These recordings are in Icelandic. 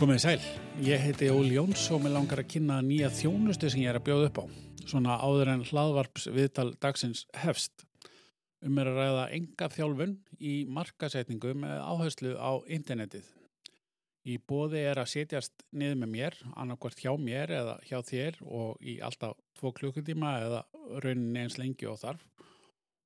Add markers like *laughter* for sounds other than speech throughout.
Komið sæl, ég heiti Óli Jóns og mér langar að kynna nýja þjónustu sem ég er að bjóða upp á. Svona áður en hlaðvarps viðtal dagsins hefst. Um er að ræða enga þjálfun í markasetningu með áherslu á internetið. Í bóði er að setjast niður með mér, annarkvært hjá mér eða hjá þér og í alltaf tvo klukkutíma eða rauninni eins lengi og þarf.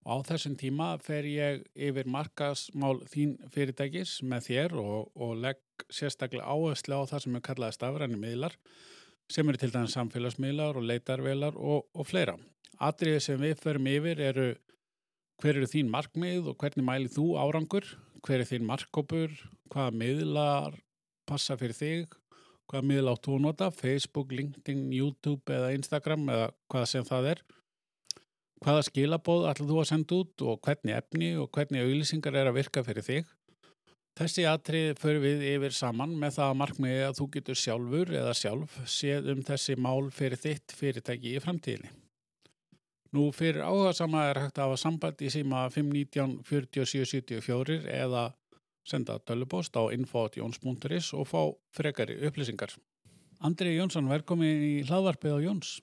Og á þessum tíma fer ég yfir markasmál þín fyrirtækis með þér og, og legg sérstaklega áherslu á það sem er kallaði stafræni miðlar sem eru til dæmis samfélagsmiðlar og leitarvelar og, og fleira. Atriðið sem við förum yfir eru hver eru þín markmið og hvernig mælið þú árangur, hver er þín markkópur, hvaða miðlar passa fyrir þig, hvaða miðl áttu að nota, Facebook, LinkedIn, YouTube eða Instagram eða hvað sem það er hvaða skilabóð ætlum þú að senda út og hvernig efni og hvernig auðlýsingar er að virka fyrir þig. Þessi atrið fyrir við yfir saman með það að markmiði að þú getur sjálfur eða sjálf séð um þessi mál fyrir þitt fyrirtæki í framtíðinni. Nú fyrir áhuga sama er hægt að hafa samband í síma 519 4774 eða senda tölubóst á info.jons.is og fá frekari upplýsingar. Andri Jónsson, velkomin í hlaðvarpið á Jóns.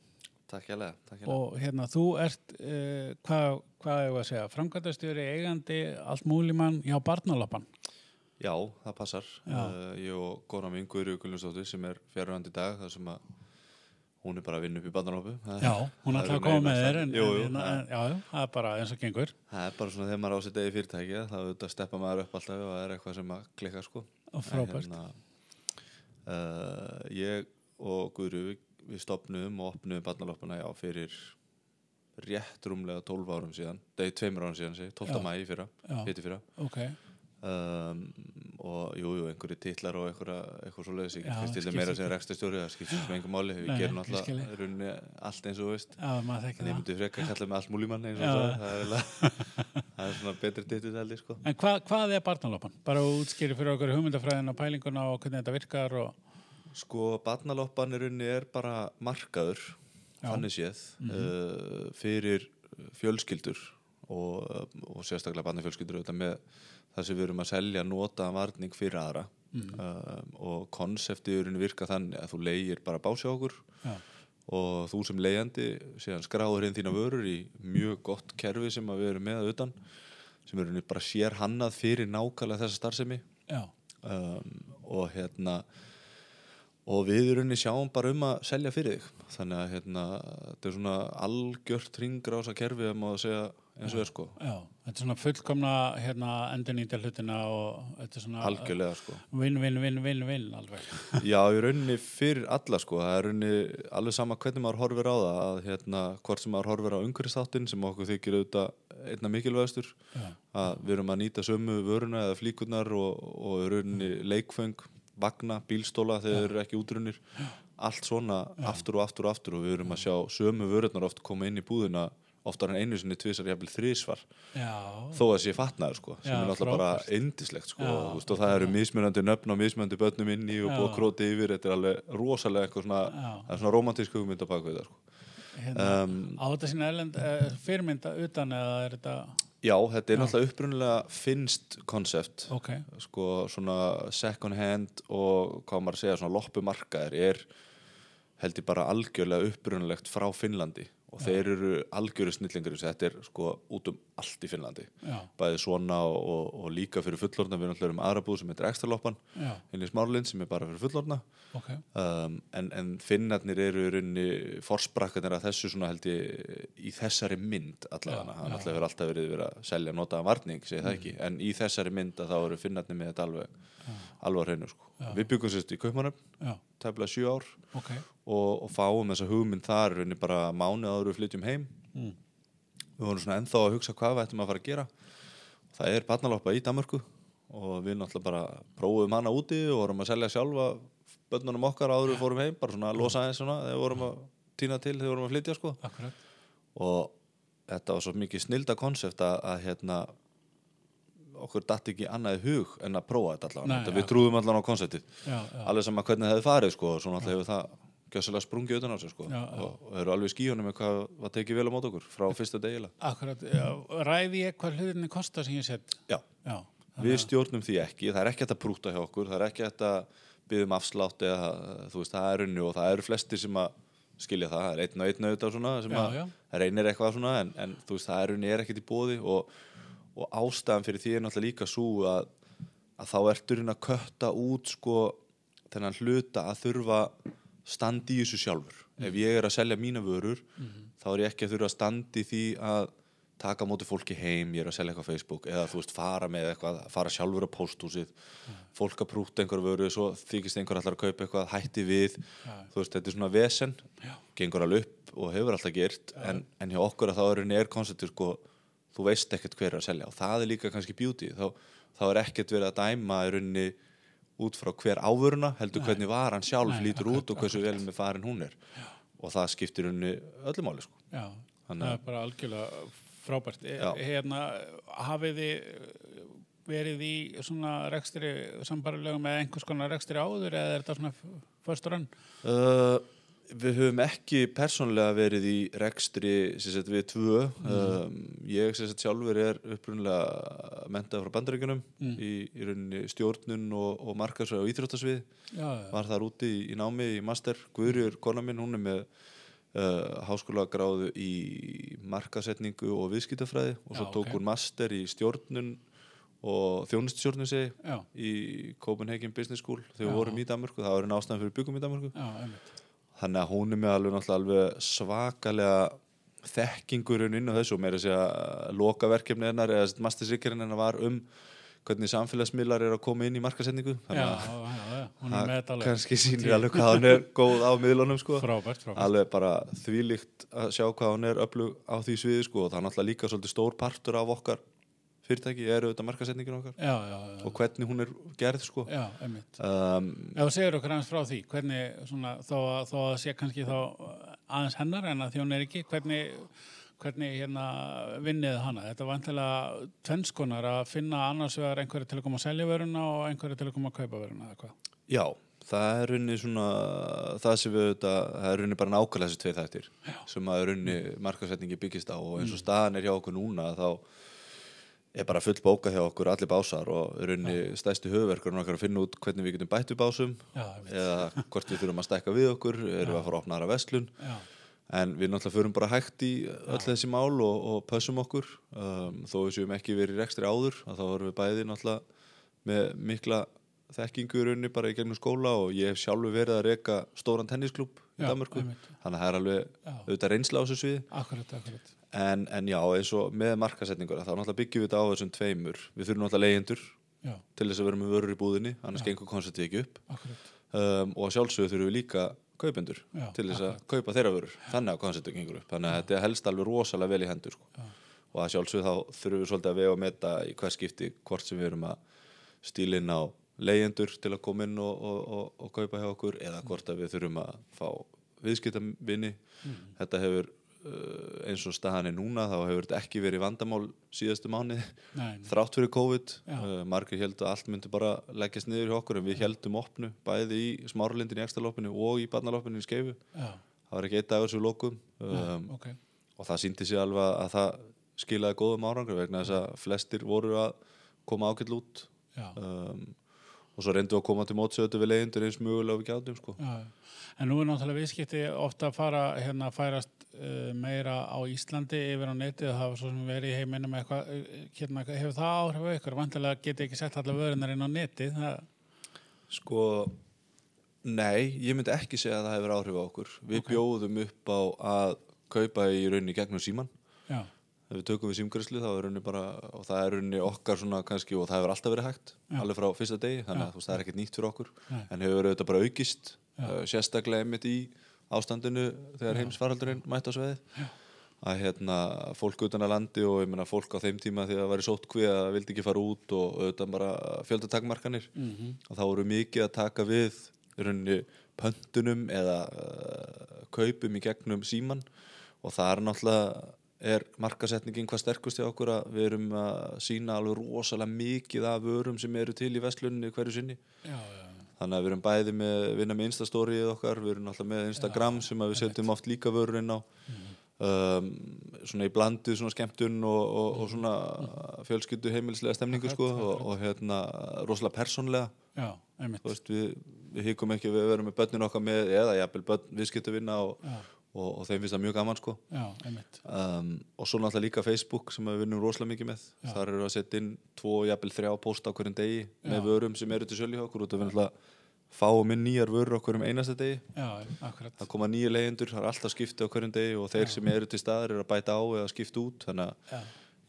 Takk hjá lega. Og hérna, þú ert, uh, hvað, hvað er það að segja, framkvæmtastjóri, eigandi, allt múlimann hjá Barnalapan. Já, það passar. Já. Uh, ég og góna mín Guðri Guðlundsdóttir sem er fjárhandi í dag, þar sem að hún er bara að vinna upp í barnalópu. Já, hún ætla að koma með þér, en, Jú, jú, en, það- en, já, það er bara eins og gengur. Það er bara svona þegar maður á sér degi fyrirtæki, þá auðvitað steppa maður upp alltaf og það er eitthvað sem að klikka sko. Og frábært. En, hérna, uh, ég og Guðri, við, stopnum og opnum barnalópuna, já, fyrir rétt rúmlega 12 árum síðan, degi tveimur árum síðan, segi, 12. Já. mæ í fyrra, Já. hitti fyrra. Ok, um, og jú, jú, einhverju titlar og eitthvað svo leiðis ég finnst til skiptir meira sem rekstastjóri það skiptir sem engum máli, við gerum ég. runni allt eins og veist það. frekar kalla mig allt múlímann eins og það, það er, *laughs* það er svona betri ég sko En hvað, hvað er Barnalapan? Bara útskýri fyrir okkur hugmyndafræðin og pælinguna og hvernig þetta virkar og, sko, barnaloppan í runni er bara markaður þannig séð Mhm. uh, fyrir fjölskyldur og, og sérstaklega barnafjölskyldur auðvitað með það sem við erum að selja notaðan varning fyrir aðra. Mhm. um, og konseptið í runni virka þannig að þú leigir bara okkur já, og þú sem leigjandi síðan skráður inn þína vörur í mjög gott kerfi sem við erum með að utan sem er runni bara sér hannað fyrir nákvæmlega þessa starfsemi. Um, og hérna og við í rauninni sjáum bara um að selja fyrir þig. Þannig að hérna, þetta er svona algjört ringrása kerfi að maður segja eins og er sko. já. Þetta er svona fullkomna hérna, endurnýta hlutina og þetta er svona algjörlega sko. Vinn, vinn, vinn, vinn, vinn alveg. *laughs* Já, í rauninni fyrir alla sko. Það er rauninni alveg sama hvernig maður horfir á það að hérna, hvort sem maður horfir á umhverfisþáttin sem okkur þykir auðvitað einna mikilvægastur. Já, að við erum að nýta sömu vöruna eða flíkurnar og, og rauninni leikföng, vagna, bílstóla þegar þeir eru ekki útrunnir allt svona aftur og aftur og aftur og við erum að sjá sömu vörurnar oft koma inn í búðina oftar en einu sinni tvisar jafnvel þrísvar þó að sé fatnaður sko sem Já, er náttúrulega bara frábært. indislegt sko Já, og, veist, og það eru mismunandi nöfn og mismunandi börnum inn í og búið að króti yfir þetta er alveg rosalega eitthvað svona það er svona romantísk hugmynd á baku þetta sko. hérna, um, á þetta sína erlend uh, fyrirmynda utan eða er þetta, Já, þetta er náttúrulega upprunalega finnst konsept. Ok, sko svona second hand og hvað maður að segja svona loppumarkaðir er held ég bara algjörlega upprunalegt frá Finnlandi. Og þeir eru algjöru snillingur þessu, þetta er sko út um allt í Finnlandi. Já, bæði svona og, og, og líka fyrir fullorðna. Við náttúrulega erum aðra búð sem heitir ekstra loppan já, inn í smárlind sem er bara fyrir fullorðna. Ok, um, en, en finnarnir eru í rauninni forsprakkanir að þessu svona held ég í þessari mynd allavega, Já, hann já. alltaf verið verið að selja notaðan varning, segi það ekki. En í þessari mynd að þá eru finnarnir með þetta alveg alveg á hreinu sko. Við byggum sérst í Kaupmannöfn, já, tæfla sjö ár. Ok, og, og fáum þessa hugmynd þar rauninni bara mánuð áður við flytjum heim. Mm. Við vorum svona ennþá að hugsa hvað við ættum að fara að gera. Það er barnaloppa í Danmörku og við náttúrulega bara prófum hana úti og vorum að selja sjálfa börnunum okkar áður við fórum heim bara svona losa aðeins svona þegar við vorum að týna til þegar við vorum að flytja sko. Akkurat, og þetta var svo mikið snilda konsept að, að hérna okkur datt ekki annað í hug en að prófa þetta allavega. Nei, þetta, já. við trúðum allavega á já, alveg sama hvernig það hefði farið sko og svo náttúrulega hefur það gjössalega sprungið utan á sig sko. Já, já. og, eru alveg skíunum með hvað var tekið vel á mót okkur frá fyrsta degilega akkurat, já, ræði ég hvað hlutinni kostar sem ég set, Já, já, við stjórnum því ekki, það er ekki hægt að prúta hjá okkur, það er ekki hægt að byggðum afslátt eða þú veist, það er unni og það eru flestir sem að skilja það, það er einn og einn auðvitað svona sem að reynir eitthvað svona en, en þú veist, það er unni er ekkert í bóði og, og ástæðan fyrir því er náttúrulega líka svo að, að þá ertur hérna að kötta út sko þennan hluta að þurfa standi í þessu sjálfur. Ef ég er að selja mína vörur þá er ég ekki að þurfa að standi því að taka móti fólki heim, ég er að selja eitthvað á Facebook eða þú veist, fara með eitthvað, fara sjálfur á pósthúsið, fólk að prúta einhver vöru, svo þykist einhver allar að kaupa eitthvað hætti við, þú veist, þetta er svona vesen, Já. gengur alveg upp og hefur alltaf gert, en, en hjá okkur að þá er er konceptur, sko, þú veist ekkert hver er að selja og það er líka kannski beauty, þá, þá er ekkert verið að dæma í rauninni út frá hver ávöruna, heldur hvernig varan sjálf Nei, lítur út og hversu vel með farin hún er og það skiptir í rauninni öllu máli, sko. Já, Þannig það að- er bara algjörlega frábært. E- Já. Hérna, hafið þið verið í svona rekstri sambarilega með einhvers konar rekstri áður eða er þetta svona förstur önn? Uh, við höfum ekki persónlega verið í rekstri sagt, við tvö. Um, ég sagt, sjálfur er upprunlega mentað frá bandaríkjunum í, í rauninni stjórnun og, og markarsvæð og íþróttasvið Já, já, var þar úti í, í námi í master. Guðrjur, kona minn, hún er með uh, háskóla gráðu í markasetningu og viðskiptafræði og svo Já, tók ok. hún master í stjórnun og þjónuststjórnun segi já, í Copenhagen Business School þegar við vorum í Danmörku, það var einn ástæðan fyrir byggum í Danmörku. Já, einmitt. Þannig að hún er með alveg alveg svakalega þekkingurinn inn á þessu og meira að segja lokaverkefni hennar eða mastersíkjarinn hennar var um hvernig samfélagsmiðlar er að koma inn í markasetningu Já, þannig já, að já, já, er alveg. kannski sýnir alveg hvað hún er góð á miðlunum sko Frábært, frábært. alveg bara þvílíkt að sjá hvað hún er öflug á því sviði sko og það er náttúrulega líka svolítið stór partur af okkar fyrirtæki er auðvitað markasetningin okkar Já, já, já, og hvernig hún er gerð sko já, einmitt. um, Ef þú segir okkur aðeins frá því, hvernig, svona, þó, þó að sé kannski þá aðeins hennar en að hún er ekki, hvernig, hvernig hérna vinnið hana? Þetta var vantilega tvennskonar að finna annars vegar einhverju til að koma að selja vöruna og einhverju til að koma að kaupa vöruna eða hvað? Já, það er runni svona það sem við auðvitað, það er runni bara nákvæmlega þessi tveið þættir Já. sem að runni markasetningi byggist á og eins og staðan er hjá okkur núna þá er bara full bóka hjá okkur allir básar og runni stæsti höfverkur að finna út hvernig við getum bætt við básum. Já, eða hvort við þurfum að stækka við okkur erum við að fara að opna aðra vestlun Já, en við náttúrulega förum bara hægt í öll þessi mál og, og pössum okkur. Um, þó við séum ekki verið í rekstri áður að þá erum við bæði náttúrulega með mikla þekkingu í rauninni bara í gegnum skóla og ég hef sjálfur verið að reka stóran tennisklúb í Danmarku þannig að það er alveg auðvitað reynsla á þessu sviði. En, en já, eins og með markasetningur þá náttúrulega byggjum við þetta á þessum tveimur. Við þurfum náttúrulega leyendur Já, til þess að vera með vörur í búðinni annars gengur konceptið ekki upp. Um, og að sjálfsögðu þurfum við líka kaupendur Já, til þess að kaupa þeirra vörur þannig að konceptið gengur upp. Þannig að þetta helst alveg rosalega vel í hendur sko. Já. og að sjálfsögðu þá þurfum við svolítið að vega og meta í hvers skipti hvort sem við erum að stíla inn á leyendur til að koma inn og, og, og, og kaupa hjá okkur eða hvort að við þurfum að fá viðskiptavinni þetta hefur eins og staðan er núna þá hefur þetta ekki verið vandamál síðastu nei. þrátt fyrir COVID. Uh, margir held að allt myndi bara leggjast niður hjá okkur en við heldum opnu bæði í smáralindin í ekstalópinu og í barnalópinu í skeifu. Já, það var ekki eitt dagur sem við lokum um, ok. og það síndi sig alveg að það skilaði góðum árangur vegna þess að flestir voru að koma ákveld út. Um, og svo reyndum við að koma til mótsötu við leyendur eins mögulega og við gjátum sko. En nú er náttúrulega viðskipti ofta að fara hérna að færast uh, meira á Íslandi yfir á netið það hafa svo sem verið í heiminum eitthvað, uh, hérna, hefur það áhrif á ykkur? Vantilega geti ekki sett allar vörunar inn á netið, það, sko nei, ég myndi ekki segja að það hefur áhrif á okkur við bjóðum upp á að kaupa í rauninni gegnum síman ef við tökum við símgræslu þá er rauninni bara og það er rauninni okkar svona kannski og það hefur alltaf verið hægt alveg frá fyrsta degi þannig að þú veist, það er ekkert nýtt fyrir okkur Nei. en hefur auðvitað bara aukist uh, sérstaklega einmitt í ástandinu þegar heimsfaraldurinn mætt á sveiði að hérna fólk utan að landi og ég meina fólk á þeim tíma þegar það væri sótt hví að það vildi ekki fara út og auðvitað bara fjöldatakmarkanir. Mhm. og þá voru mikið að taka við í rauninni pöntunum eða uh, kaupum í gegnum síman og það er náttúrulega er markasetningin hvað sterkust hjá okkur að við erum að sína alveg rosalega mikið af vörum sem eru til í vestlunni hverju sinni? Já, já, þannig að við erum bæði með vinna með instastorið okkar, við erum alltaf með Instagram sem að við setjum oft líka vörur inn á. Um, svona í blandu svona skemmtun og, og, og svona fjölskyldu heimilislega stemningu sko og, og hérna rosalega persónlega já, þú veist við við hikum ekki við verum með börnin okkar með eða jafnvel börn viðskiptavinna og, Já, og, og þeim finnst það mjög gaman sko. Já, um, og svo náttúrulega líka Facebook sem við vinnum rosalega mikið með. Já. þar eru að setja inn tvo, jafnvel þrjá posta á hverjum degi með Já. vörum sem eru til sjölu hjá okkur út af við náttúrulega fáum inn nýjar vörur á hverjum einasta degi. Já, það koma nýja leyendur, það er alltaf skipti á hverjum degi og þeir sem eru til staðar eru að bæta á eða skipta út. Þannig að Já,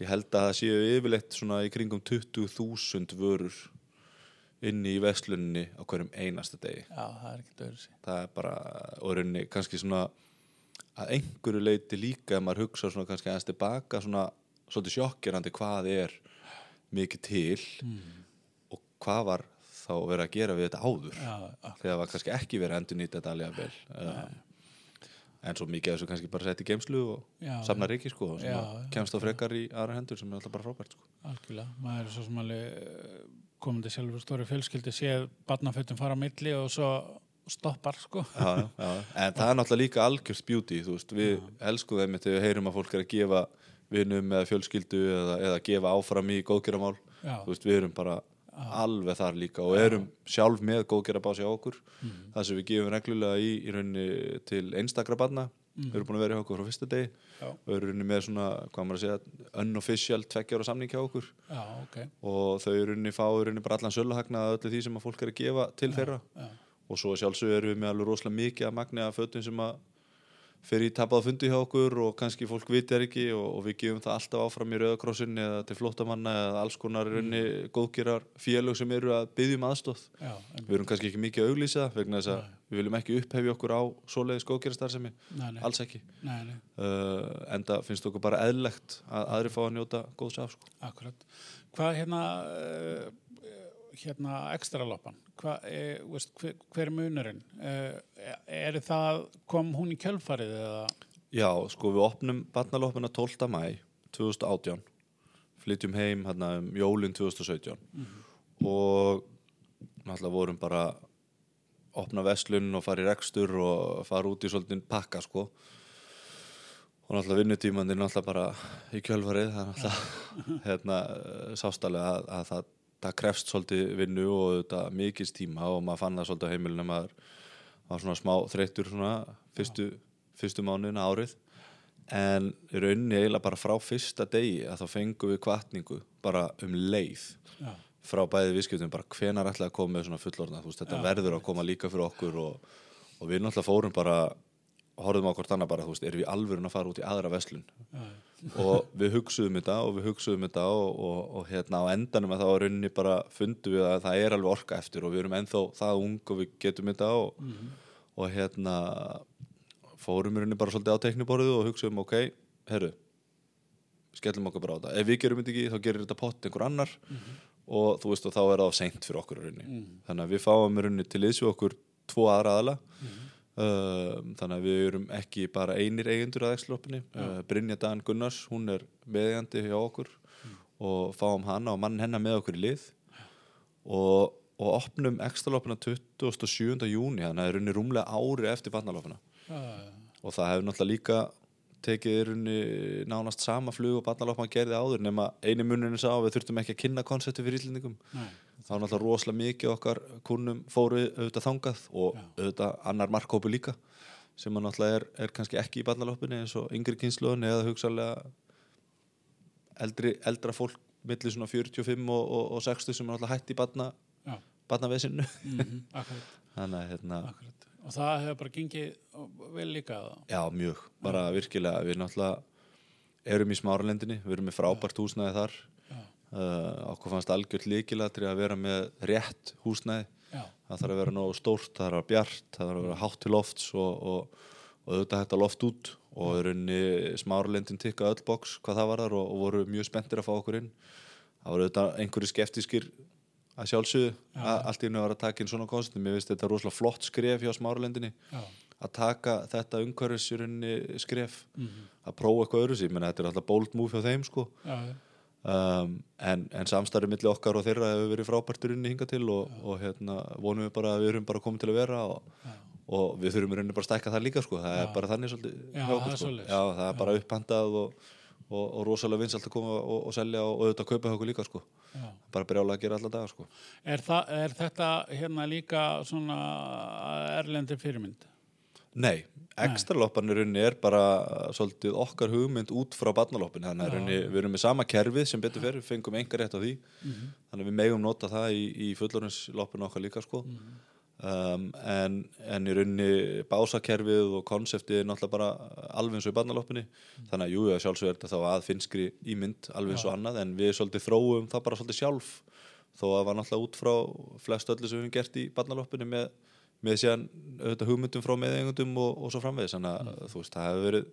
ég held að það séu yfirleitt svona í kringum 20.000 vörur inni í veslunni á hverjum einasta degi. Já, það er það er bara, og rauninni kannski svona að einhverju leiti líka ef maður hugsa svona kannski aðeins tilbaka svona svolítið sjokkirandi hvað er mikið til Mm. og hvað var þá verið að gera við þetta áður akkurat. þegar var kannski ekki verið að endur nýta þetta alveg vel uh, en svo mikið af þessu kannski bara sett í geimslu og Já, safna reiki sko sem Já, að já, kemst á frekar í aðra hendur sem er alltaf bara frábært sko algjörlega. Maður er svo sem alveg eh, komandi sjálfur stóri fjölskyldi séð barnafötum fara á milli og svo stoppar, sko. já, já, já. en það er náttúrulega líka þú veist, við elskum þeim þegar við heyrum að fólk er að gefa vinum eða fjölskyldu eða, eða gefa áfram í Já, veist, við erum bara alveg þar líka og erum sjálf með góðgerabási á okkur. Mhm. það sem við gefum reglulega í, í rauninni til einstakra barna. Við erum búin að vera hjá okkur frá fyrsta degi. Já. og erum rauninni með svona, hvað maður að segja unofficial tveggjára samning hjá okkur. Já, ok. og þau rauninni fá rauninni bara allan söluhagnað að öllu því sem að fólk er að gefa til þeirra. Já, og svo sjálfsög erum við með alveg rosalega mikið að magna að fötum sem að fyrir í tapað fundi hjá okkur og kannski fólk vitir ekki og, og við gefum það alltaf áfram í Rauðakrossin eða til flóttamanna eða alls konar raunni góðgerar félög sem eru að byggjum aðstóð já, við erum kannski ekki mikið að auglýsa vegna þess að við viljum ekki upphefja okkur á svoleiðis nei, alls ekki. Nei, nei, uh, en það finnst okkur bara eðlegt að aðri fá að njóta góðs af sko. akkurat. Hvað hérna, uh, hérna ekstra loppan, hvað, uh, veist, hver, hver er munurinn? Uh, er það, kom hún í kjölfarið eða? Já, sko við opnum barnaloppina 12. mæ 2018 flytjum heim hérna um jólin 2017 og náttúrulega vorum bara opna veslun og fara í rekstur og fara út í svolítið pakka sko og náttúrulega vinnutímandi náttúrulega bara í kjölfarið það er náttúrulega *laughs* hérna, sástalega að, að það, það krefst svolítið vinnu og þetta mikils tíma og maður fann það svolítið á heimilinu að maður var svona smá þreyttur svona fyrstu, fyrstu mánuðina árið. En rauninni eiginlega bara frá fyrsta degi að þá fengum við kvartningu bara um leið Já, frá bæði viðskiptum bara hvenar ætlaði að koma með svona fullorðna? Þú veist þetta Já, verður að koma líka fyrir okkur og, og við náttúrulega fórum bara horfðum á hvort annað bara þú veist erum við alvörun að fara út í aðra veslun já, og við hugsuðum þetta og við hugsuðum þetta og, og, og hérna á endanum að það var rauninni bara fundum við að það er alveg orka eftir og við erum ennþá það ung og við getum þetta og, Mhm. og hérna fórum við rauninni bara svolítið á tekniborðu og hugsuðum ok, herru skellum okkur bara á þetta, ef við gerum þetta ekki þá gerir þetta pott einhver annar og þú veist og þá er það of seint fyrir okkur rauninni Mhm. þannig að við fáum rauninni til þessu okkur tvo aðra aðala Mhm. Þannig að við erum ekki bara einir eigendur að X-loppinni uh, Brynja Dan Gunnars, hún er meðjandi hjá okkur og fáum hana og mann hennar með okkur í lið. Og, og opnum X-loppina 27. júni þannig að það er rauninni rúmlega ári eftir já, og það hefur náttúrulega líka tekið í rauninni nánast sama flug og barnaloppina gerði áður nema eini munurinn sá að við þurftum ekki að kynna konseptu fyrir íslendingum. Nei, þá náttúrulega rosalega mikið okkar kunnum fóru auðvitað þangað og Já. auðvitað annar markhópu líka sem náttúrulega er, er kannski ekki í barnaloppinni eins og yngri kynsluðunni eða hugsalega eldri, eldra fólk millir svona 45 og, og, og 60 sem er náttúrulega hætt í barna, já, barnavesinu mhm, *laughs* akkurat, þannig að hérna, akkurat. Og það hefur bara gengið vel líka já mjög. Bara virkilega, við náttúrulega erum í smáralendinni, við erum með frábært húsnæði þar uh, okkur fannst algjört líkilatri að vera með rétt húsnæði. Já, það þarf að vera nógu stórt, það þarf að vera bjart það þarf að vera hátt til lofts og, og, og auðvitað hægt að loft út og í rauninni smáralendin tikka öll box hvað það var þar og, og voru mjög spenntir að fá okkur inn. Það voru auðvitað einhverju skeftískir að sjálfsögðu allt í einu var að taka inn svona konstum ég veist þetta er rosalega flott skref hjá smáralendinni já, að taka þetta rauninni skref mhm, að prófa eitthvað öðru um, en, en samstarfið milli okkar og þeirra hefur verið frábærtur inni hinga til og, og hérna vonum við bara að við erum bara komið til að vera og, og við þurfum í rauninni bara að stækka það líka sko. það er bara þannig svolítið er sko. Já, það er bara upphandað og, og, og rosalega vinsalt að koma og, og selja og, og auðvitað kaupa hjá okkur líka sko. bara brjálega að gera alla daga sko. Er, er þetta hérna líka svona erlendi fyrirmynd? Nei, ekstraloppan í rauninni er bara svolítið okkar hugmynd út frá barnaloppin þannig að rauninni, við erum með sama kerfið sem betur fyrir, fengum enga rétt á því. Þannig að við megum nota það í, í fullorðinsloppinu okkar líka sko. Um, en, en í rauninni básakerfið og konseptið er náttúrulega bara alveg eins og í barnaloppinu. Þannig að jú, já, sjálfsög er þetta þá að finnskri ímynd alveg eins og annað en við svolítið þróum það bara svolítið sjálf. Þó að var náttúrulega út frá flest öllu sem við höfum gert í barnaloppinu með með síðan auðvitað hugmyndum frá meðeigundum og, og svo framvegis. Þannig að þú veist, það hefur verið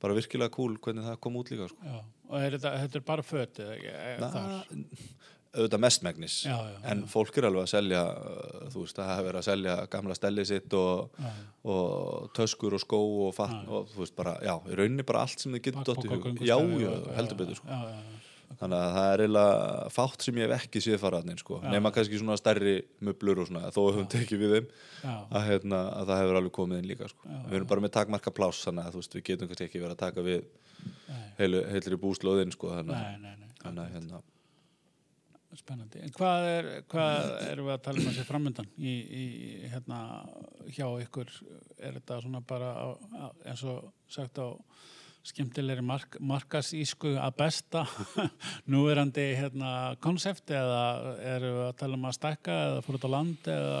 bara virkilega cool hvernig það kom út líka sko. Og er þetta, þetta er bara fötið auðvitað mestmægnis en fólk er alveg að selja uh, þú veist, það hefur verið að selja gamla stellið sitt og, og töskur og skó og fatt og þú veist bara, já, í rauninni bara allt sem þið getur já, já, heldur betur sko. Já, já, já. Þannig að það er eiginlega fátt sem ég hef ekki séð faraðnin sko. nema kannski svona stærri möblur og svona, þó höfum tekið við þeim Já. að, hérna, að það hefur alveg komið inn líka sko. við erum bara með takmarka pláss þannig að veist, við getum kannski ekki verið að taka við heilu, heilir í búslóðin sko, hérna, Spennandi. En hvað er, hvað erum við að tala um að sé framöndan í, í, hérna, hjá ykkur? Er þetta svona bara á, á, eins og sagt á skemmtilegri mark, markasísku að besta. *laughs* Núverandi hérna konsept eða erum við að tala um að stækka eða fór út á land eða?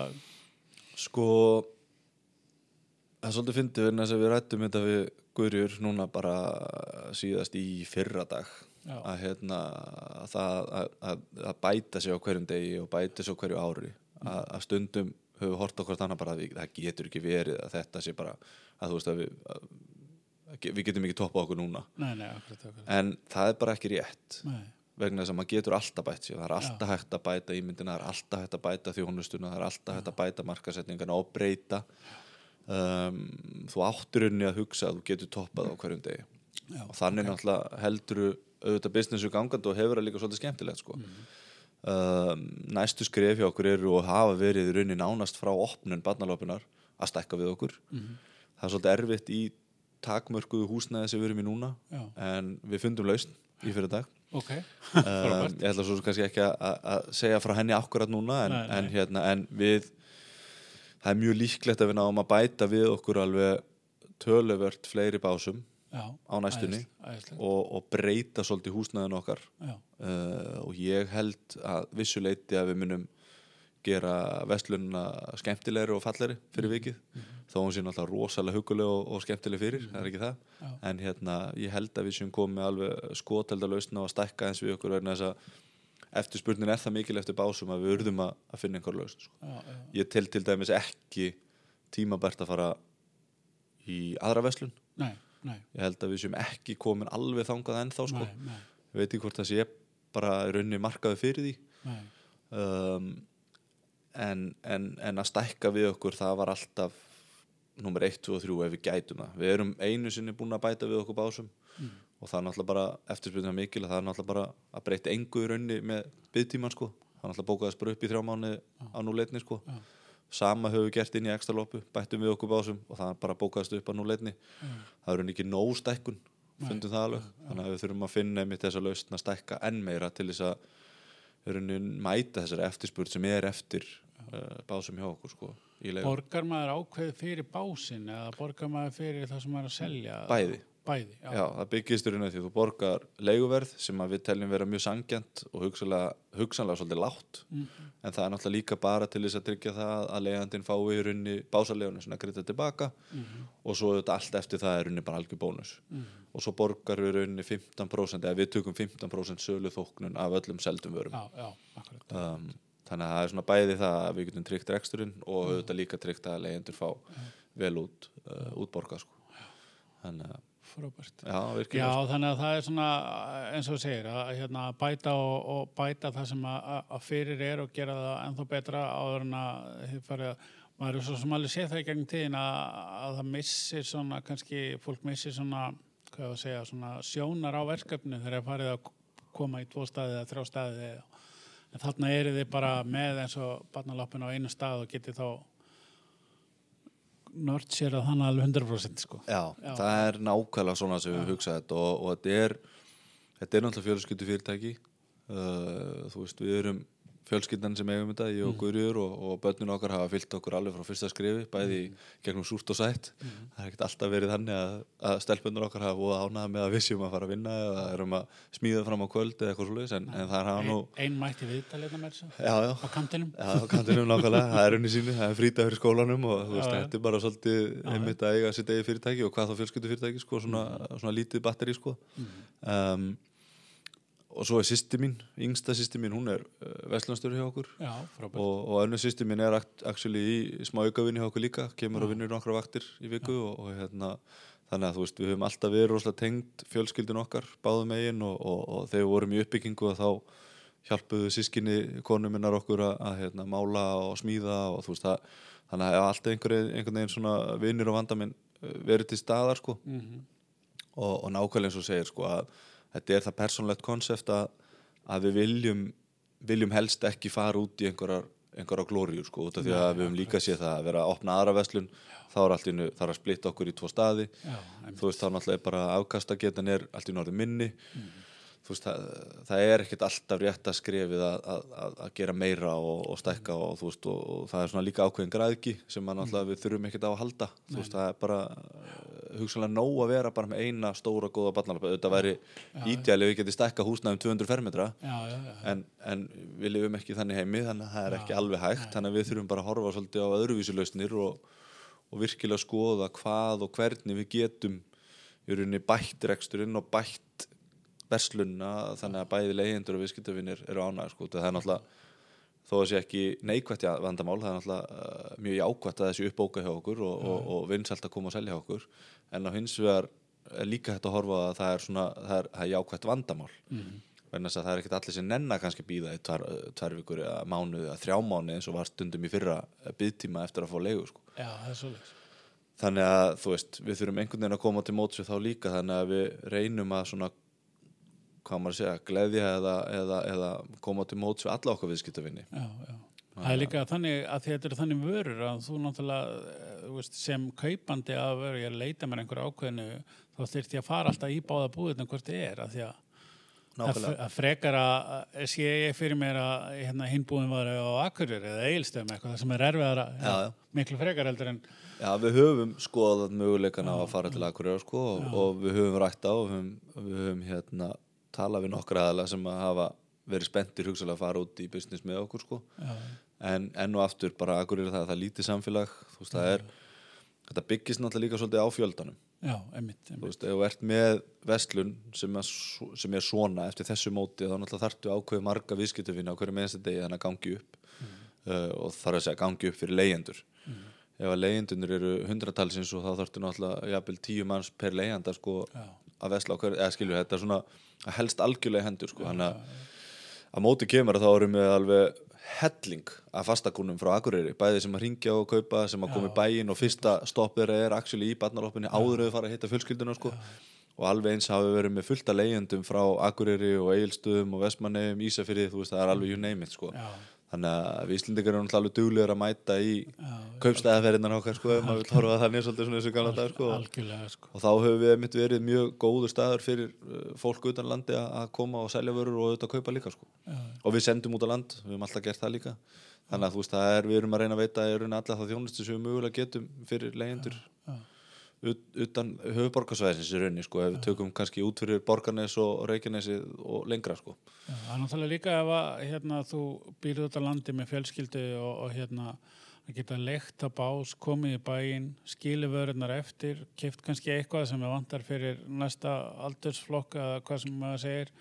Sko það er svolítið fyndið verðin að við rættum þetta við Guðrjur núna bara síðast í fyrra dag. Að hérna að að, að, bæta sig á hverjum degi og bæta sig á hverju ári. Að, að stundum höfum við hort okkur þannig bara að við, það getur ekki verið að þetta sé bara að þú veist að við við getum ekki toppað okkur núna. Nei, nei, akkurat, akkurat. en það er bara ekki rétt. Nei, vegna þess að maður getur alltaf bætt og það er alltaf hægt að bæta ímyndina, það er alltaf hægt að bæta þjónustuna, það er alltaf hægt að bæta markasetningana og breyta. Um, þú áttur unni að hugsa að þú getur toppað á hverjum degi. Já, og þannig náttúrulega heldur auðvitað businessu gangandi og hefur það líka svolítið skemmtilegt sko. um, næstu skref hjá okkur eru og hafa verið í raunin nánast frá opnun barnalöpunar að stækka við okkur. Það er svolítið erfitt í takmörkuðu húsnæði sem við erum í núna Já. en við fundum lausn í fyrir dag ok, *laughs* um, ég ætla svo kannski ekki að- segja frá henni akkurat núna en, Nei, nei. En, hérna, en við það er mjög líklegt að við náum að bæta við okkur alveg töluvert fleiri básum Já, á næstunni æðislegt, æðislegt. og, og breyta svolítið húsnæðin okkar uh, og ég held að vissuleiti að við munum gera vestlunna skemmtilegri og fallegri fyrir vikið. Þó hún sé náttúrulega rosalega huguleg og, og skemmtileg fyrir, það er ekki það. Já. en hérna, ég held að við séum komið alveg skotelda lausna og að stækka eins við okkur vegna þess að eftirspurnin er það mikil eftir básum að við urðum að, að finna einhver lausn sko. ég tel til dæmis ekki tímabært að fara í aðra vestlun nei, nei, ég held að við séum ekki komin alveg þangað ennþá sko. nei, nei, ég veit ekki hvort það sé bara í rauninni markaði fyrir því. Um, en, en, en að stækka við okkur það var alltaf nummer 1, 2 og 3 ef við gætum það. Við erum einu sinni búin að bæta við okkur básum og það er náttúrulega bara eftirspyrna mikil að það er náttúrulega bara að breyta engu í raunni með byggtíman sko. Það er náttúrulega bókaðast bara upp í þrjá mánu á núleitni sko. Já. sama höfum við gert inn í ekstra lópu bættum við okkur básum og það bara bókaðast upp á núleitni. Það er raunni ekki nóg stækkun fundum það alveg. Þannig að við þurfum að finna einmitt þessa lausn að stækka enn meira til þess að mæta þessari eftirspurn sem er eftir básum hjá okkur sko Borgar maður ákveð fyrir básin eða borgar maður fyrir það sem maður er að selja? Bæði. Bæði, já. Já, það byggist rauninni á því þú borgar leiguverð sem við teljum vera mjög sangjant og hugsanlega, hugsanlega svolítið látt Mhm. en það er náttúrulega líka bara til þess að tryggja það að leiðandinn fái í rauninni básalegunni svona greiða tilbaka Mhm. og svo allt eftir það er rauninni bara algjör bónus og svo borgar við rauninni 15% eða við tökum 15% sölu þóknun af öllum seldum vörum Já, þannig að það er svona bæði það að við getum tryggt reksturinn og auðvitað líka tryggt að leyendur fá vel út uh, útborgað sko. þannig að Frábært. já, Já, virkilega þannig að það er svona eins og segir að hérna, bæta og, og bæta það sem að, að fyrir er og gera það ennþá betra áður en að að maður er svo sem alveg séð það í gegnum tíðin að, að það missir svona kannski fólk missir svona, hvað ég að segja svona sjónar á verkefni þegar það farið að koma í tvo staði eða þrjá staði eða en þarna eru þið bara með eins og barnalappin á einu stað og getið þá nörd sér að þannig alveg 100% sko. já, Já. það er nákvæmlega svona sem við hugsaðum þetta og, og þetta er þetta er náttúrulega fjölskyldu fyrirtæki uh, þú veist, við erum fjölskyldan sem eigum þetta, ég og Guðrjur og, og börnun okkar hafa fyllt okkur alveg frá fyrsta skrifi bæði í gegnum súrt og sætt. Það er ekkert alltaf verið þannig að, að stelpunur okkar hafa búið ánað með að við séum að fara að vinna eða erum að smíða fram á kvöld eða eitthvað svolítið en, en það er hafa nú Ein, ein mætti viðtalina með þessu. Á kantinum. Já, á kantinum nákvæmlega, það er unni sínu, það er frítag fyrir skólanum og þú veist, þetta er bara svolítið einmitt að eiga sitt eigi fyrirtæki og svo er sýsti mín, yngsta sýsti mín, hún er uh, veslanstjóri hjá okkur. Já, og, og önnur sýsti mín er act- actually í smá aukavinni hjá okkur líka, kemur og vinnur nokkra vaktir í viku og, og hérna, þannig að þú veist, við höfum alltaf verið rosalega tengt fjölskyldun okkar, báðum eigin og, og, og þegar við vorum í uppbyggingu þá hjálpuðu sískinni konu minnar okkur að, að hérna, mála og smíða og þú veist það þannig að alltaf einhver, einhvern veginn svona vinnir og vandaminn uh, verið til staðar sko. Mhm. og, og nákvæmlega eins og segir sko að þetta er það persónlegt konsept að, að við viljum viljum helst ekki fara út í einhverjar einhverjar glóriur sko út af því að við höfum líka séð það að vera að opna aðra verslun þá er allt innu, það er að splitta okkur í tvo staði. Já, þú veist þá náttúrulega er bara afkastagetan er allt í norðu minni. Mm. Þú veist það, það er ekkert alltaf rétt að skrefið að, að, að, að gera meira og, og stækka og þú veist og, og það er svona líka ákveðin græðki sem náttúrulega við þurfum ekkert á að halda. Þú veist það er bara uh, hugsanlega nóg að vera bara með eina stóra góða barnalapa. Þetta væri ídjæli við getið stækka húsnæðum 200 fermetra Já, já, já. en, en við lifum ekki þannig heimi þannig að það er ekki alveg hægt. Þannig að við þurfum bara að horfa svolítið á öðruvísi lausnir og, og virkilega skoða hvað og hvernig við getum bætt reksturinn og bætt verslunna þannig að bæði leyendur og viðskiptafinir eru ánægir sko. það er náttúrulega þó að sé ekki neikvætt ja- vandamál það er náttúrulega uh, mjög jákvætt að þessi uppbóka hjá okkur og, og, og vinsælt að koma og selja hjá okkur en á hins vegar er líka hægt að horfa að það er svona það er, það er jákvætt vandamál Mhm. vegna þess að það er ekkert allir sem nenna kannski býða í tvær vikur eða mánuð eða þrjá mánuð eins og var stundum í fyrra byggtíma eftir að fá leigu sko. Já, það er svolítið. þannig að þú veist við þurfum einhvern veginn að koma til móts við þá líka þannig að við reynum að svona hvað maður að segja, gleðja eða, eða, eða koma til móts við alla okkar viðskiptavinni Já, já. Það er líka þannig að þetta eru þannig vörur að þú náttúrulega eh, þú veist, sem kaupandi að vöru, ég er leita mér einhverju ákveðinu þá þyrfti ég að fara alltaf í báða búðina hvort þið er að því að Nákvæmlega. að frekar að sé ég fyrir mér að hérna, hinbúðin var á Akureyri eða Egilstöðum eitthvað sem er erfiðara Já, já. miklu frekar heldur en Já, við höfum skoðað möguleikana á að fara til Akureyra sko, og, og við höfum rætt á og höfum, við höfum hérna, talað við nokkra aðala sem að hafa verið spenntir hugsalega að fara út í business með okkur sko. en enn og aftur bara Akureyra það, það er lítið samfélag þú veist, það er þetta byggist náttúrulega líka svolítið á fjöldanum. Já, einmitt, þú einmitt. veist, ef þú ert með vestlun sem er, svo- sem er svona eftir þessu móti þá náttúrulega þarftu ákveði marga viðskiptufina á hverju meðanstu degi þannig að gangi upp. Uh, og þarf að segja gangi upp fyrir leyendur ef að leyendunir eru hundratalsins og þá þarftu náttúrulega jafnvel tíu manns per leyenda sko Já. Að vesla á hverju, eða skilju þetta er svona að helst algjörlega hendur sko. Þannig að að móti kemur þá erum við alveg helling af fastakunum frá Akureyri. Bæði sem að ringja og kaupa, sem að koma í bæinn og fyrsta stopp þeirra er actually í barnaloppinni áður að fara að hitta fjölskylduna sko. Og alveg eins hafi verið með fullta leyendum frá Akureyri og Egilstöðum og Vestmanneum, Ísafyrði, þú veist það er alveg you name it sko þannig að við Íslendingar erum náttúrulega alveg duglegur að mæta í kaupstæðaferðinar okkar sko ef maður vil horfa að þannig svolítið svona þessu gamla dag sko. sko. og þá hefur við mitt verið mjög góður staður fyrir uh, fólk utan landi að að koma og selja vörur og auðvitað kaupa líka sko. Og við sendum út á land, við höfum alltaf gert það líka. Þannig að þú veist, það er, við erum að reyna að veita í rauninni alla það þjónustu sem við mögulega getum fyrir leyendur utan höfuborgarsvæðisins í rauninni sko, ef við tökum kannski út fyrir Borgarnes og Reykjanesi og lengra sko. Já, það er náttúrulega líka ef að hérna, þú býrðu á landi með fjölskyldu og, og hérna að geta leikt að bás, komið í bæinn, skilu vörurnar eftir, kipt kannski eitthvað sem er vantar fyrir næsta aldursflokk eða hvað sem maður segir,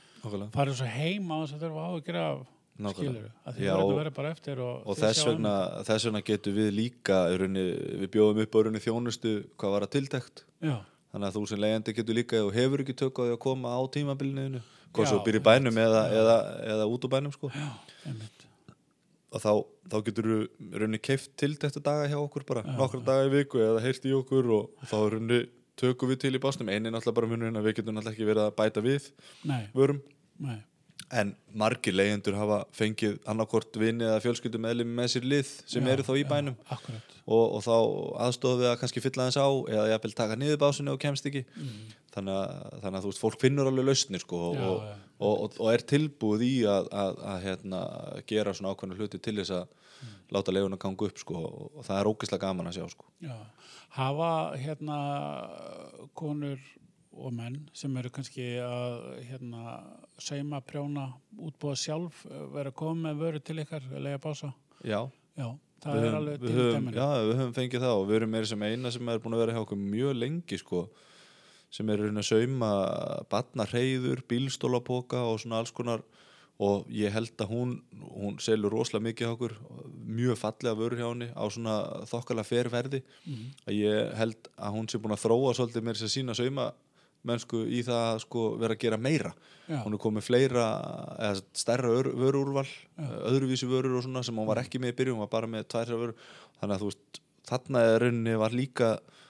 farið svo heim á þess að þurfa á að gera af. Skilur, því Já, og- og, og þess sjáum vegna, þess vegna getum við líka í rauninni, við bjóðum upp á þjónustu hvað var að tiltekt. Já, þannig að þú sem leiðandi getur líka þú hefur ekki tök á því að koma á tímabilinu Já, svo í bænum eða, eða, eða út úr bænum sko. og þá, þá getur þú rauninni keift tiltekta daga hjá okkur bara nokkra daga í viku eða heyrt í okkur og þá rauninni tökum við til í básnum. Einin náttúrulega bara munurinn að við getum náttúrulega ekki verið að bæta við nei, vörum. Nei, en margir leyendur hafa fengið annarkort vini eða fjölskyldum meðlum með sér lið sem Já, eru þá í já, bænum akkurat og, og þá aðstofum við að kannski fylla þess á eða jafnvel taka niður básinu og kemst ekki mm. þannig að, þannig að þú veist, fólk finnur alveg lausnir sko, og, Já, og, já. og, er tilbúið í að, að, að hérna, gera svona ákveðna hluti til þess að Mm. láta leifuna ganga upp sko, og, það er ógeðslega gaman að sjá sko. Já, hafa hérna konur og menn sem eru kannski að hérna seima, prjóna, útbúa sjálf vera koma með vöru til ykkar lega bása, Já, já það við er höfum, alveg til dæminu. já, við höfum fengið það og við erum meira sem eina sem er búin að vera hjá okkur mjög lengi sko, sem er að sauma batnarheyður, bílstólapoka og svona alls konar. Og ég held að hún, hún selur rosalega mikið hjá okkur, mjög fallega vörur hjá henni á svona þokkala ferverði Mhm. að ég held að hún sé búin að þróa svolítið mér sér sína sauma mennsku í það að sko vera að gera meira Já. hún er komið fleira eða stærra ör- vöruúrval Já. öðruvísi vörur og svona sem hún var ekki með í byrjun hún var bara með tvær þrjár vörur þannig að þú veist, þarna er rauninni var líka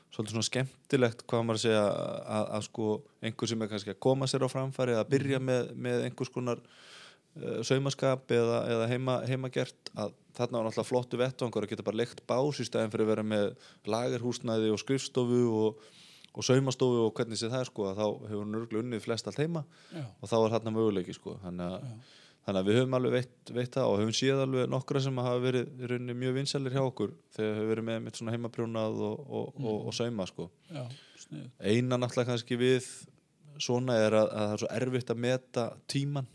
svolítið svona skemmtilegt hvað maður að segja að, að sko einhver sem er kannski að koma sér á framfæri að byrja með, með einhvers konar uh, saumaskap eða, eða heima, heimagert að þarna var náttúrulega flottu vettvangur að geta bara leikt bás í stæðin fyrir að vera með lagerhúsnæði og skrifstofu og, og saumastofu og hvernig sé það sko þá hefur hún örgulega unnið flest allt heima Já, og þá er þarna möguleiki sko. Þannig að, þannig að við höfum alveg veitt, veitt það og höfum séð alveg nokkra sem hafa verið í rauninni mjög vinsælir hjá okkur þegar hefur verið með mitt svona heimabrjónað og, og, og, og sauma sko. Já, eina náttúrulega kannski við svona er að, að það er svo erfitt að meta tíman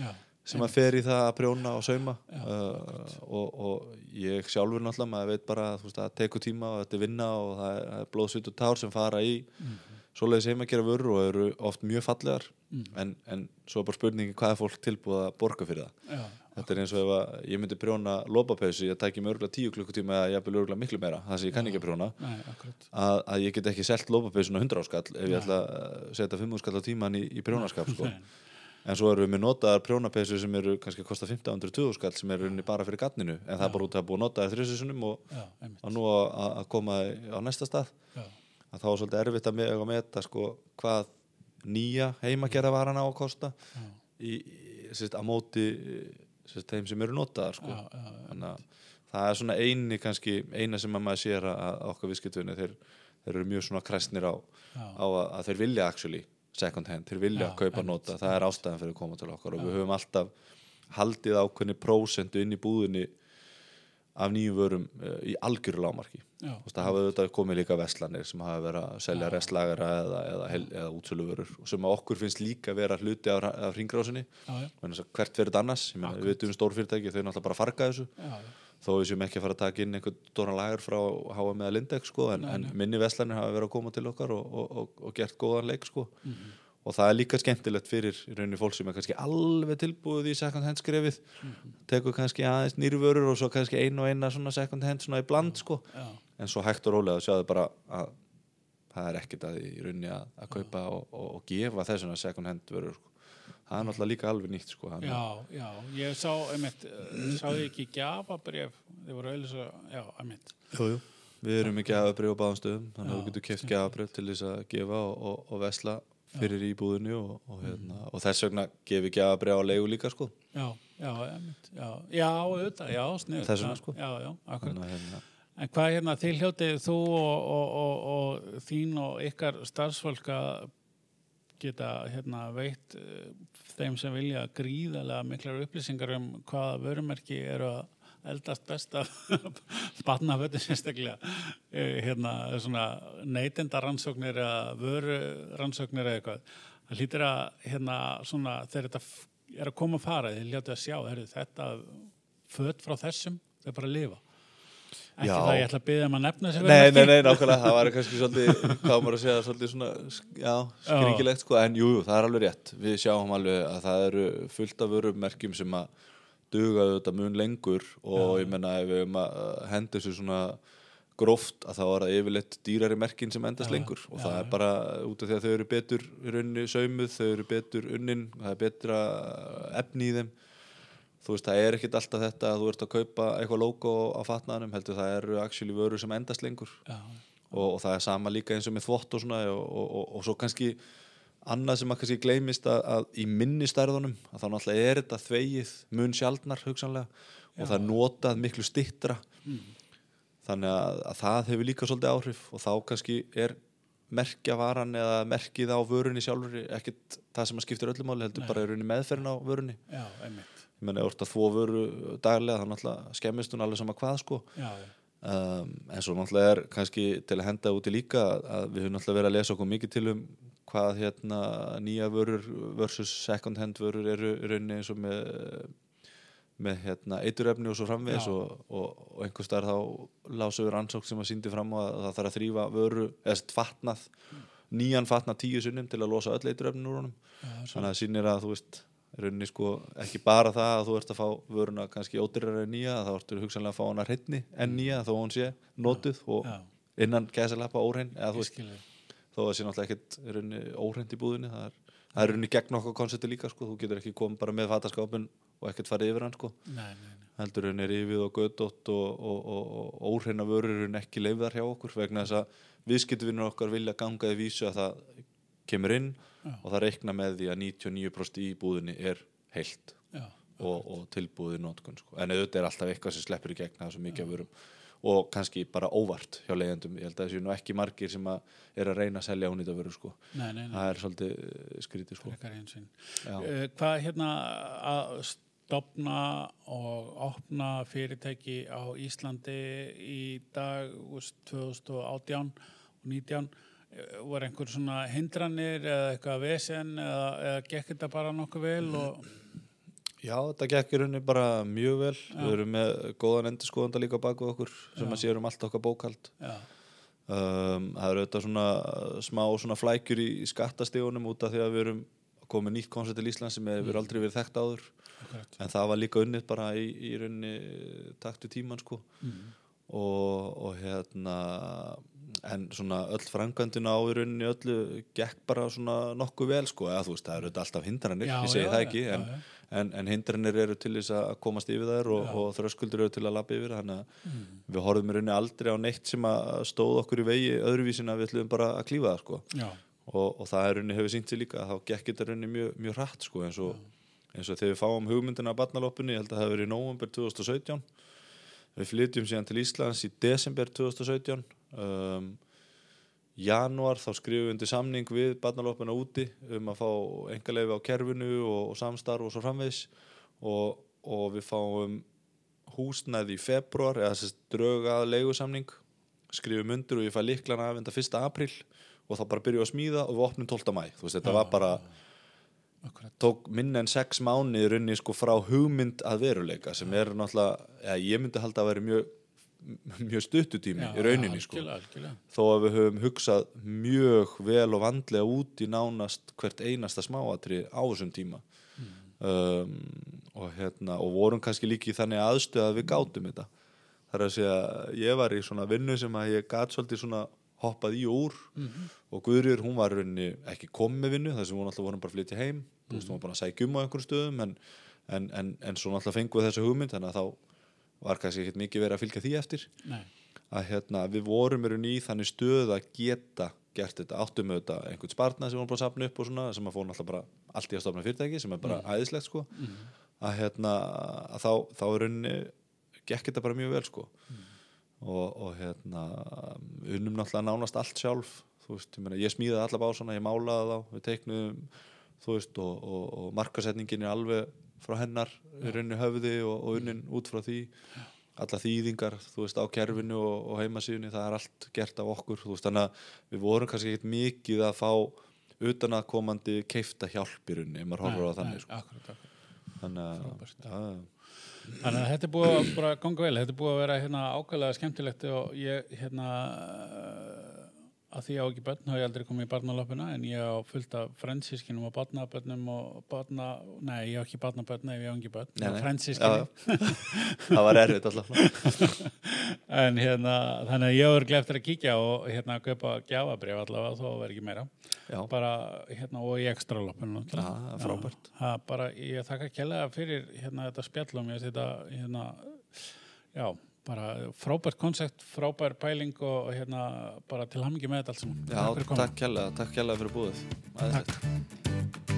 Já, sem að fer í það að prjóna og sauma. Já, uh, og, og ég sjálfur náttúrulega maður veit bara að það tekur tíma og þetta er vinna og það er, það er blóðsvit og tár sem fara í Mhm. svoleiðis heima að gera vörur og eru oft mjög fallegar. Mhm. en, en svo er bara spurningi hvað er fólk tilbúið að borga fyrir það? Já, þetta er eins og ef að ég myndi prjóna lópapeysu ég tæki mig örgulega tíu klukkutíma eða ég vil örgulega miklu meira það sem ég kann ekki að prjóna nei, að, að ég get ekki selt lópapeysuna 100 áskall ef ég ætla að setja 5 en svo erum við með notaðar prjónapeysu sem eru kannski að kosta 1500-20 skall sem eru unni bara fyrir gatninu. En það er bara út að búið að nota þær þrjusisunum og, og nú að, að koma á næsta stað. Já, að þá er svolítið erfitt að með, að meta sko, hvað nýja heimagerða varan á að kosta í, sérst, á móti sérst, þeim sem eru notaðar sko. þannig að það er svona eini kannski, eina sem að maður sér að, að okkar viðskiptunni þeir, þeir eru mjög svona kræstnir á, á að, að þeir vilja actually second hand, þeir vilja Já, kaupa einmitt, nota, það er ástæðan fyrir að koma til okkar. Og við höfum alltaf haldið ákveðni prósentu inn í búðinni af nýjum vörum uh, í algjöru lámarki já, það hafa auðvitað komið líka veslanir sem hafa verið að selja Já. restlagara eða, eða, eða, eða útsöluvörur og sem að okkur finnst líka vera hluti af, af hringrásinni já, já, hvert fyrir þetta annars, við veitum um stórfyrirtæki þau náttúrulega bara farga þessu. Já, já. Þó við séum ekki að fara að taka inn einhvern stóran lagar frá H&M eða Lindex sko, en, Nei, en nei. minni veslanir hafa verið að koma til okkar og, og, og, og gert góðan leik sko. Mhm. og það er líka skemmtilegt fyrir í rauninni fólk sem er kannski alveg tilbúið í second hand skrefið Mhm. tekur kannski aðeins nýrvörur og svo kannski einu og eina second hand svona í bland sko. en svo hægt og rólega sjáðu bara að það er ekkert að í rauninni að, að kaupa og, og, og gefa þessuna second hand vörur sko. Það er náttúrulega líka alveg nýtt sko. að- já, já, ég sá einmitt, eh, sá ég ekki gjafabref þið voru auðvitað svo, já, einmitt Jú, jú. Við erum með gjafabrif á báðum stöðum þannig að Já, við getum keft gjafabrif til þess að gefa og, og, og vesla fyrir íbúðinu og, og, hérna, og þess vegna gefi gjafabrif á leigu líka sko. já, já, einmitt, já, já, auðvitað, já, snið Þess vegna, sko. já, já, akkurat Þannig að hérna, En hvað er hérna, þið hljótið þú og, og, og, og þín og ykkar starfsfólk að geta hérna veitt uh, þeim sem vilja gríðarlega miklar upplýsingar um hvaða vörumerki eru að eldast best af *laughs* barnafötu sérstaklega Eh, hérna svona neytendarannsóknir eða vörurannsóknir eða eitthvað. Það hlýtir að hérna svona þegar þetta er að koma að fara þið hljótið að sjá, heyrðu, þetta fött frá þessum, þau bara lifa ekki Já. það ég ætla að byggja um að nefna þessi Nei, nei, nei, nákvæmlega, það var kannski svolítið, hvað maður að segja, svolítið svona, já, skringilegt, sko, en jú, jú, það er alveg rétt. Við sjáum alveg að það eru fullt af vörumerkjum sem að duga auðvitað mun lengur og ég menna ef við um að henda þessu svona gróft að þá er það yfirleitt dýrari merkin sem endast Já, lengur. Og já, það já. er bara út af því að þau eru betur í rauninni saumuð, þau eru betur unnin, það er betra efni í þeim þú veist, það er ekkit alltaf þetta að þú ert að kaupa eitthvað logo á fatnaðanum heldur það eru actually vörur sem endast lengur. Já, og, og það er sama líka eins og með þvott og svona og, og, og, svo kannski annað sem að kannski gleymist að, að í minni stærðunum að þá náttúrulega er þetta þvegið mun sjaldnar hugsanlega og það er notað miklu stittra þannig að, að það hefur líka svolítið áhrif og þá kannski er merkjavaran eða merkið á vörunni sjálfur ekkert það sem að skiptir öllu máli heldur bara í rauninni meðferðin á vörunni. Já, einmitt ég menna, ef þú ert að þvó vöru daglega þá náttúrulega skemmist hún alveg sama hvað sko. Já, já, um, en svo náttúrulega er kannski til að henda úti líka að við höfum náttúrulega verið að lesa okkur mikið til um hvað hérna nýja vörur versus second hand vörur eru rauninni eins og með með hérna eiturefni og svo framvegis Já. og, og, og einhvers staðar þá lásu við rannsók sem að síndi fram að það þarf að þrýfa vöru eða fatnað nýjan fatnað tíu sunnum til að losa öll eiturefni úr honum. Þannig að það sýnir að þú veist í rauninni sko ekki bara það að þú ert að fá vöruna kannski ódýrar en nýja þá ertu hugsanlega að fá hana hreitni en nýja þó hún sé notuð og já, innan gæsalappa óhrein eða veist þó að sé náttúrulega ekkert í rauninni óhreint í búðinni það er, það er í rauninni gegn okkur konsepti líka sko þú getur ekki komið bara með fataskápin og ekkert farið yfir hann sko. Nei, nei, nei, heldur henni rifið og gödótt og, og, og, og óhreina vörur eru ekki leifðar hjá okkur vegna þess að viðskiptvinnur okkar vilja ganga í vísu að það kemur inn Já. og það reikna með því að 99% í búðinni er heilt já, og, og tilbúið í notkun sko. en auðvitað er alltaf eitthvað sem sleppur í gegn það er svo mikið af vörum og kannski bara óvart hjá leiðendum, ég held að þessu nú ekki margir sem að er að reyna að selja ónýta vöru sko. nei, nei, nei það er svolítið eh, skrítið sko. uh, hvað hérna að stopna og opna fyrirtæki á Íslandi í dag úst, 2018 og 19 eh, voru einhver svona hindranir eða eitthvað vesen eða, eða gekk þetta bara nokkuð vel og Já, þetta gekk í rauninni bara mjög vel. Við erum með góðan endurskoðanda líka bak við okkur sem Já. að sér um allt okkar bókald já, um, það eru auðvitað svona smá svona flækjur í, í skattastígunum út af því að við erum komið nýtt koncept til Ísland sem hefur Mm. aldrei verið þekkt áður. Akkurat. En það var líka unnið bara í, í rauninni taktu tíman sko. Mm. og, og hérna en svona öll frangandina á í rauninni öllu gekk bara svona nokkuð vel sko, eða þú veist, það eru alltaf hindranir, Já, ég segi já, það ekki já, en, en, en hindranir eru til þess að komast yfir þær og, og þröskuldur eru til að lappa yfir þannig að Mm. við horfum í rauninni aldrei á neitt sem að stóð okkur í vegi öðruvísin að við ætlum bara að klífa það sko. Og, og það er rauninni hefur sínt sér líka að þá gekk þetta rauninni mjög, mjög hratt sko eins og, eins og þegar við fáum hugmyndina af barnaloppunni, ég held að það hefur í nóvember 2017 við flytjum síðan til Íslands í desember 2017 um, januar þá skrifum við undir samning við barnaloppuna úti um að fá engaleifi á kerfinu og, og samstarf og svo framvegis og, og við fáum húsnæði í februar eða þess drögað leigusamning skrifum undir og ég fæ líklana af enda 1. april og þá bara byrjuð að smíða og við opnum 12. mæ þú veist þetta var bara akkurat tók minna en sex mánuði runni sko frá hugmynd að veruleika sem er náttúrulega, ja, ég myndi halda að vera mjög mjög stuttutími í rauninni sko. algjörlega, þó að við höfum hugsað mjög vel og vandlega út í nánast hvert einasta smáatri á þessum tíma. Um, og hérna og vorum kannski líki þannig aðstöð að við gátum þetta. Þar að segja ég var í svona vinnu sem að ég gat svolítið svona hoppað í úr og Guðrýr hún var rauninni ekki komið vinnu þar sem hún alltaf vorum bara flytja heim. Þú veist hún var bara að sækja um á einhverjum stöðum en, en, en, en svo alltaf fengum við þessu hugmynd þannig að þá var kannski ekkert mikið verið að fylgja því eftir. Nei, að hérna, við vorum eru ný þannig stöð að geta gert þetta. Áttum þetta einhvern spartnað sem vorum bara að sapna upp og svona sem að fórum alltaf bara allt í að stofna fyrirtæki sem er bara æðislegt sko. Að hérna að þá, þá er rauninni gekk þetta bara mjög vel sko. Og, og hérna unnum náttúrulega nánast allt sjálf þú veist, ég, meina, ég smíðaði alla básana, ég málaði þá við teiknuðum þú veist og, og, og markasetningin er alveg frá hennar í rauninni höfði og, og unnin út frá því. Alla þýðingar, þú veist, á kerfinu og, og heimasíðunni, það er allt gert af okkur þú veist, þannig að við vorum kannski ekkert mikið að fá utan að komandi keifta hjálp í rauninni, ef maður horfir á þannig sko. akkurat, akkurat. þannig að já, Þannig að þetta er búið að ganga vel, þetta er búið að vera hérna ákveðlega skemmtilegt og ég hérna að því ég á ekki börn, þá hef ég aldrei komið í barnaloppuna en ég á fullt af frensískinum og barnabörnum og barna, nei ég á ekki barnabörn ef ég á ekki börn, frensískinum. Það var erfitt alltaf. *laughs* En hérna þannig að ég voru eftir að kíkja og hérna að kaupa gjafabrif allavega þó verður ekki meira. Já, bara hérna og í ekstra Já, það er frábært. Já, bara ég þakka kjærlega fyrir hérna þetta spjallum ég þetta hérna já, bara frábært koncept, frábær pæling og, hérna bara til hamingi með þetta allt saman. Já, takk kjærlega, takk kjærlega fyrir búið. Takk.